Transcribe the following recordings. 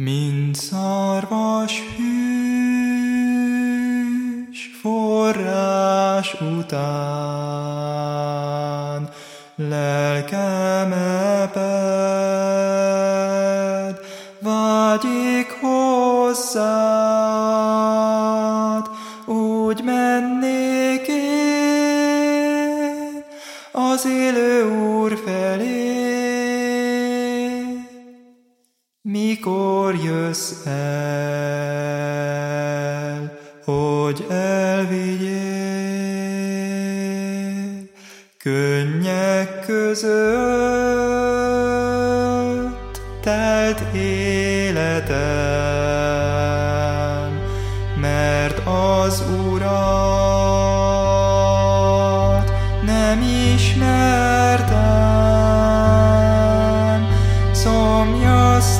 Mint szarvas hűs forrás után, lelkem eped, vágyik hozzád, úgy mennék az élő Úr felé. Mikor jössz el, hogy elvigyél, könnyek között telt életem, mert az Urat nem ismertem,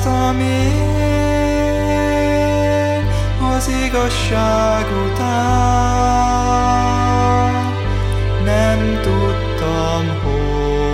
szomjaztam én az igazság után, nem tudtam, hogy